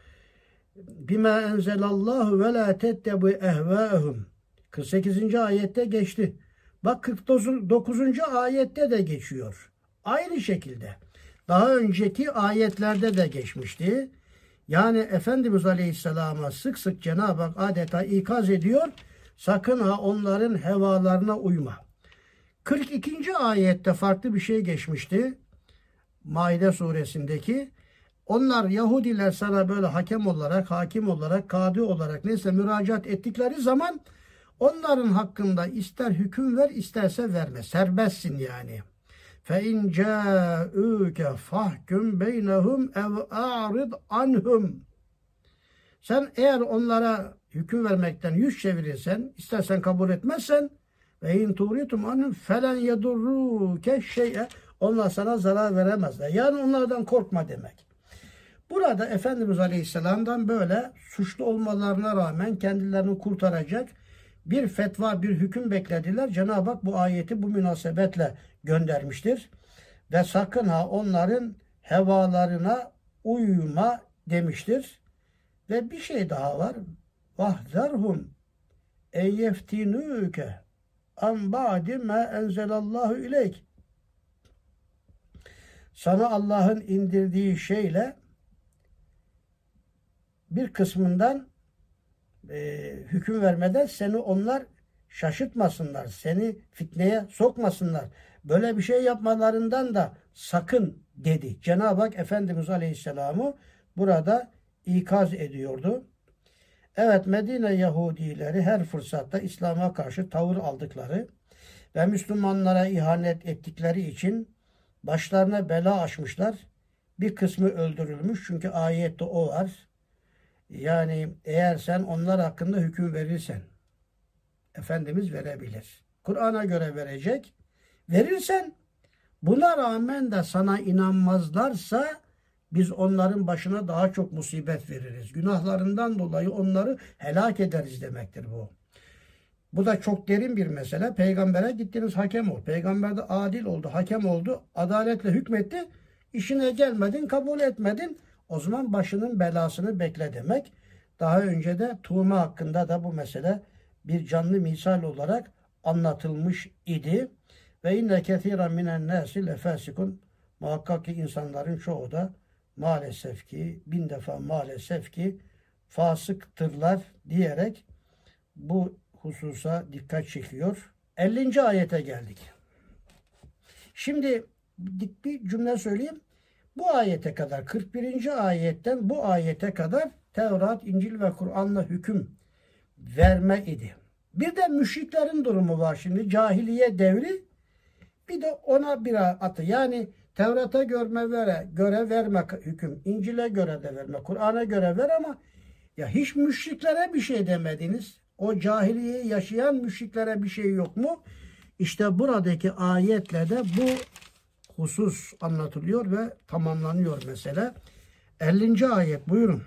Bima enzelallahu ve la tettebi ehvâehum. 48. ayette geçti. Bak 49. ayette de geçiyor. Aynı şekilde. Daha önceki ayetlerde de geçmişti. Yani Efendimiz Aleyhisselam'a sık sık Cenab-ı Hak adeta ikaz ediyor. Sakın ha onların hevalarına uyma. 42. ayette farklı bir şey geçmişti. Maide suresindeki onlar Yahudiler sana böyle hakem olarak, hakim olarak, kadi olarak neyse müracaat ettikleri zaman onların hakkında ister hüküm ver isterse verme. Serbestsin yani. Fe in ca'uke fahkum beynehum ev a'rid anhum. Sen eğer onlara hüküm vermekten yüz çevirirsen, istersen kabul etmezsen ve in turitum anhum felen yedurruke şey'e onlar sana zarar veremezler. Yani onlardan korkma demek. Burada Efendimiz Aleyhisselam'dan böyle suçlu olmalarına rağmen kendilerini kurtaracak bir fetva, bir hüküm beklediler. Cenab-ı Hak bu ayeti bu münasebetle göndermiştir. Ve sakın ha onların hevalarına uyma demiştir. Ve bir şey daha var. Vahzerhum eyyeftinüke an ba'di ma enzelallahu ileyk. Sana Allah'ın indirdiği şeyle bir kısmından e, hüküm vermeden seni onlar şaşırtmasınlar, seni fitneye sokmasınlar. Böyle bir şey yapmalarından da sakın dedi. Cenab-ı Hak Efendimiz Aleyhisselam'ı burada ikaz ediyordu. Evet Medine Yahudileri her fırsatta İslam'a karşı tavır aldıkları ve Müslümanlara ihanet ettikleri için başlarına bela açmışlar. Bir kısmı öldürülmüş çünkü ayette o var. Yani eğer sen onlar hakkında hüküm verirsen Efendimiz verebilir. Kur'an'a göre verecek. Verirsen buna rağmen de sana inanmazlarsa biz onların başına daha çok musibet veririz. Günahlarından dolayı onları helak ederiz demektir bu. Bu da çok derin bir mesele. Peygambere gittiniz hakem ol. Peygamber de adil oldu, hakem oldu, adaletle hükmetti. İşine gelmedin, kabul etmedin. O zaman başının belasını bekle demek. Daha önce de tuğma hakkında da bu mesele bir canlı misal olarak anlatılmış idi. Ve inne kethiren minen nasi lefasikun muhakkak ki insanların çoğu da maalesef ki bin defa maalesef ki fasıktırlar diyerek bu hususa dikkat çekiyor. 50. ayete geldik. Şimdi bir cümle söyleyeyim. Bu ayete kadar 41. ayetten bu ayete kadar Tevrat, İncil ve Kur'an'la hüküm verme idi. Bir de müşriklerin durumu var şimdi. Cahiliye devri bir de ona bir atı. Yani Tevrat'a görme vere, göre verme hüküm. İncil'e göre de verme. Kur'an'a göre ver ama ya hiç müşriklere bir şey demediniz O cahiliyeyi yaşayan müşriklere bir şey yok mu? İşte buradaki ayetle de bu husus anlatılıyor ve tamamlanıyor mesele. 50. ayet buyurun.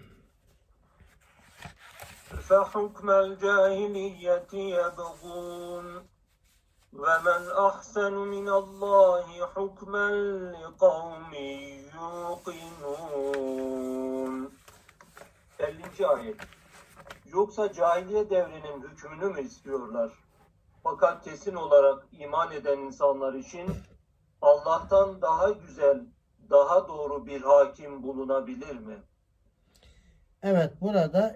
فحكم الجاهلية يبغون ومن أحسن من الله حكما لقوم يوقنون 50. ayet Yoksa cahiliye devrinin hükmünü mü istiyorlar? Fakat kesin olarak iman eden insanlar için Allah'tan daha güzel, daha doğru bir hakim bulunabilir mi? Evet burada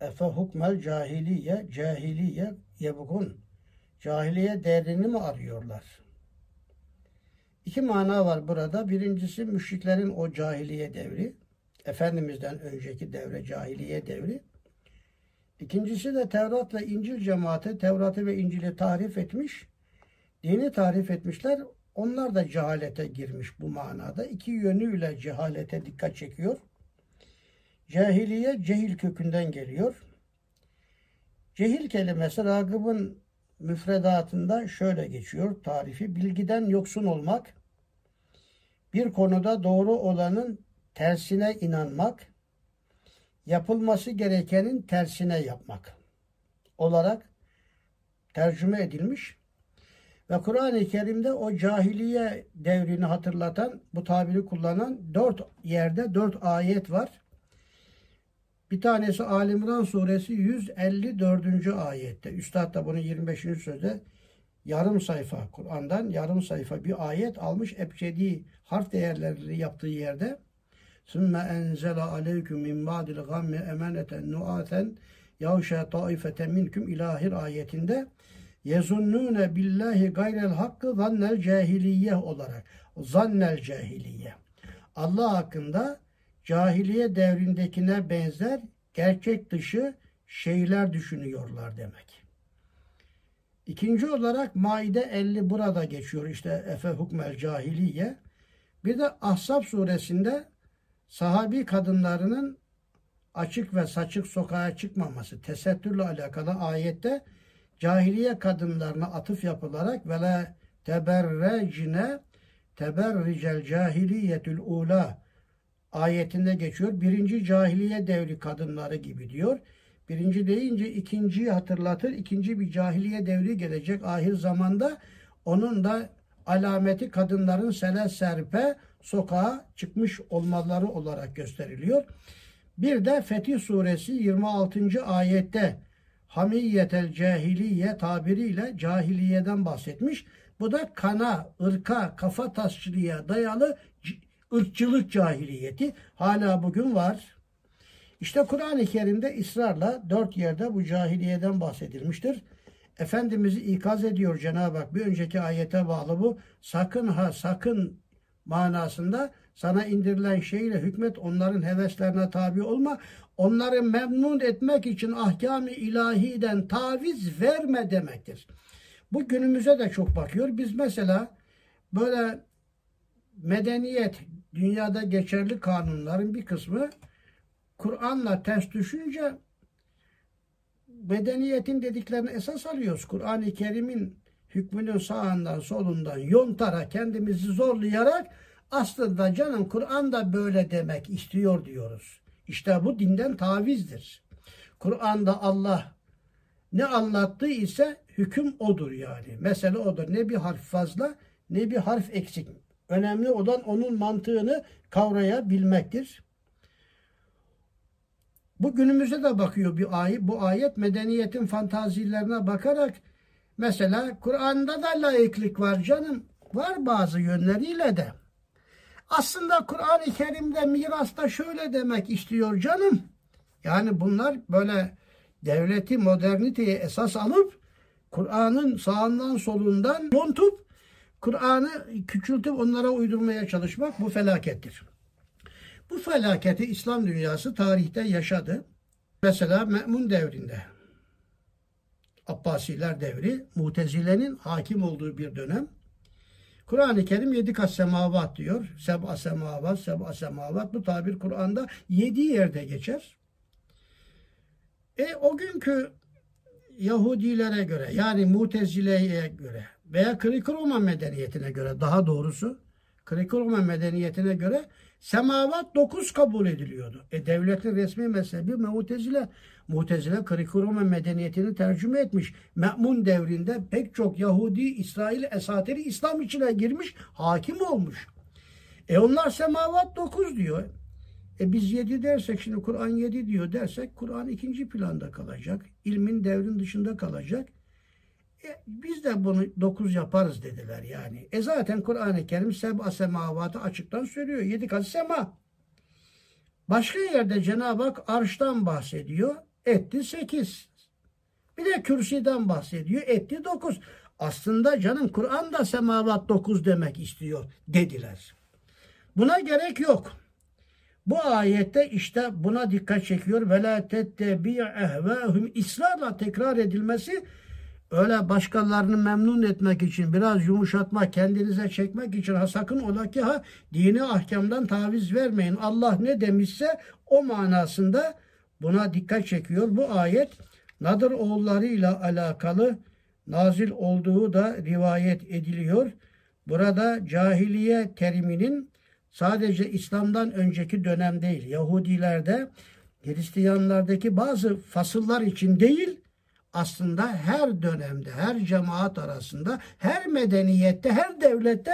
efe hukmel cahiliye cahiliye yebgun cahiliye değerini mi arıyorlar? İki mana var burada. Birincisi müşriklerin o cahiliye devri. Efendimiz'den önceki devre cahiliye devri. İkincisi de Tevrat'la İncil cemaati Tevrat'ı ve İncil'i tahrif etmiş. Dini tahrif etmişler. Onlar da cehalete girmiş bu manada. İki yönüyle cehalete dikkat çekiyor. Cahiliye cehil kökünden geliyor. Cehil kelimesi Ragıb'ın müfredatında şöyle geçiyor tarifi. Bilgiden yoksun olmak, bir konuda doğru olanın tersine inanmak, yapılması gerekenin tersine yapmak olarak tercüme edilmiş. Ve Kur'an-ı Kerim'de o cahiliye devrini hatırlatan, bu tabiri kullanan dört yerde dört ayet var. Bir tanesi Ali İmran suresi 154. ayette. Üstad da bunu 25. sözde yarım sayfa Kur'an'dan yarım sayfa bir ayet almış ebcedi harf değerleri yaptığı yerde ثُمَّ اَنْزَلَ عَلَيْكُمْ مِنْ بَعْدِ الْغَمِّ اَمَنَةً نُعَاثًا يَوْشَى طَائِفَةً مِنْكُمْ ilahir ayetinde yezunnune billahi gayrel hakkı zannel cahiliye olarak zannel cahiliye Allah hakkında cahiliye devrindekine benzer gerçek dışı şeyler düşünüyorlar demek. İkinci olarak Maide 50 burada geçiyor işte Efe hukmel cahiliye. Bir de Ahzab suresinde sahabi kadınlarının açık ve saçık sokağa çıkmaması, tesettürle alakalı ayette cahiliye kadınlarına atıf yapılarak ve la teberrecine teberricel cahiliyetül ula ayetinde geçiyor. Birinci cahiliye devri kadınları gibi diyor. Birinci deyince ikinciyi hatırlatır. İkinci bir cahiliye devri gelecek ahir zamanda. Onun da alameti kadınların sele serpe sokağa çıkmış olmaları olarak gösteriliyor. Bir de Fetih suresi 26. ayette hamiyetel cahiliye tabiriyle cahiliyeden bahsetmiş. Bu da kana, ırka, kafa tasçılığa dayalı ırkçılık cahiliyeti hala bugün var. İşte Kur'an-ı Kerim'de ısrarla dört yerde bu cahiliyeden bahsedilmiştir. Efendimiz'i ikaz ediyor Cenab-ı Hak. Bir önceki ayete bağlı bu. Sakın ha sakın manasında sana indirilen şeyle hükmet onların heveslerine tabi olma. Onları memnun etmek için ahkam-ı ilahiden taviz verme demektir. Bu günümüze de çok bakıyor. Biz mesela böyle medeniyet, dünyada geçerli kanunların bir kısmı Kur'an'la ters düşünce medeniyetin dediklerini esas alıyoruz. Kur'an-ı Kerim'in hükmünün sağından solundan yontarak kendimizi zorlayarak aslında canım Kur'an da böyle demek istiyor diyoruz. İşte bu dinden tavizdir. Kur'an'da Allah ne anlattığı ise hüküm odur yani. Mesele odur. Ne bir harf fazla ne bir harf eksik. Önemli olan onun mantığını kavrayabilmektir. Bu günümüze de bakıyor bir ayet. Bu ayet medeniyetin fantazilerine bakarak mesela Kur'an'da da layıklık var canım. Var bazı yönleriyle de. Aslında Kur'an-ı Kerim'de mirasta şöyle demek istiyor canım. Yani bunlar böyle devleti moderniteye esas alıp Kur'an'ın sağından solundan yontup Kur'an'ı küçültüp onlara uydurmaya çalışmak bu felakettir. Bu felaketi İslam dünyası tarihte yaşadı. Mesela Me'mun devrinde Abbasiler devri Mutezile'nin hakim olduğu bir dönem. Kur'an-ı Kerim yedi kat semavat diyor. Seb'a semavat, seb'a semavat. Bu tabir Kur'an'da yedi yerde geçer. E o günkü Yahudilere göre yani Mutezile'ye göre veya Kriko-Roma medeniyetine göre daha doğrusu Kriko-Roma medeniyetine göre semavat dokuz kabul ediliyordu. E devletin resmi mezhebi Mu'tezile. Mu'tezile Kriko-Roma medeniyetini tercüme etmiş. Me'mun devrinde pek çok Yahudi, İsrail esatiri İslam içine girmiş, hakim olmuş. E onlar semavat dokuz diyor. E biz yedi dersek şimdi Kur'an yedi diyor dersek Kur'an ikinci planda kalacak. İlmin devrin dışında kalacak. E, biz de bunu dokuz yaparız dediler yani. E zaten Kur'an-ı Kerim seb'a semavatı açıktan söylüyor. Yedi kat sema. Başka yerde Cenab-ı Hak arştan bahsediyor. Etti sekiz. Bir de kürsüden bahsediyor. Etti dokuz. Aslında canım Kur'an da semavat dokuz demek istiyor dediler. Buna gerek yok. Bu ayette işte buna dikkat çekiyor. Ve la tettebi ehvâhum ısrarla tekrar edilmesi öyle başkalarını memnun etmek için biraz yumuşatmak, kendinize çekmek için ha sakın ola ki ha dini ahkamdan taviz vermeyin. Allah ne demişse o manasında buna dikkat çekiyor. Bu ayet Nadir oğullarıyla alakalı nazil olduğu da rivayet ediliyor. Burada cahiliye teriminin sadece İslam'dan önceki dönem değil, Yahudilerde, Hristiyanlardaki bazı fasıllar için değil, aslında her dönemde, her cemaat arasında, her medeniyette, her devlette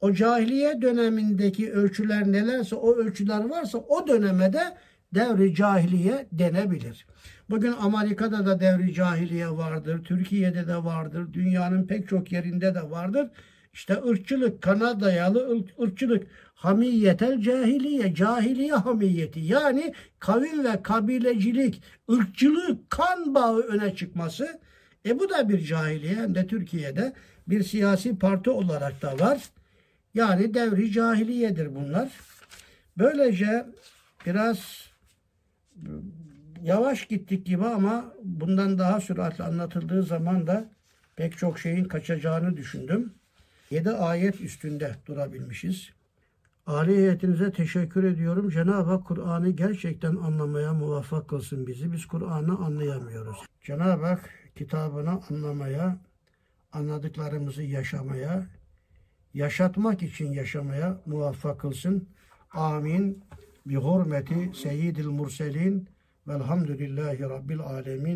o cahiliye dönemindeki ölçüler nelerse, o ölçüler varsa o döneme de devri cahiliye denebilir. Bugün Amerika'da da devri cahiliye vardır, Türkiye'de de vardır, dünyanın pek çok yerinde de vardır. İşte ırkçılık, kana dayalı ırkçılık, hamiyetel cahiliye, cahiliye hamiyeti yani kavim ve kabilecilik, ırkçılık, kan bağı öne çıkması. E bu da bir cahiliye hem de Türkiye'de bir siyasi parti olarak da var. Yani devri cahiliyedir bunlar. Böylece biraz yavaş gittik gibi ama bundan daha süratli anlatıldığı zaman da pek çok şeyin kaçacağını düşündüm. 7 ayet üstünde durabilmişiz. Ali heyetinize teşekkür ediyorum. Cenab-ı Hak Kur'an'ı gerçekten anlamaya muvaffak kılsın bizi. Biz Kur'an'ı anlayamıyoruz. Cenab-ı Hak kitabını anlamaya, anladıklarımızı yaşamaya, yaşatmak için yaşamaya muvaffak kılsın. Amin. Bi hurmeti seyyidil murselin velhamdülillahi rabbil alemin.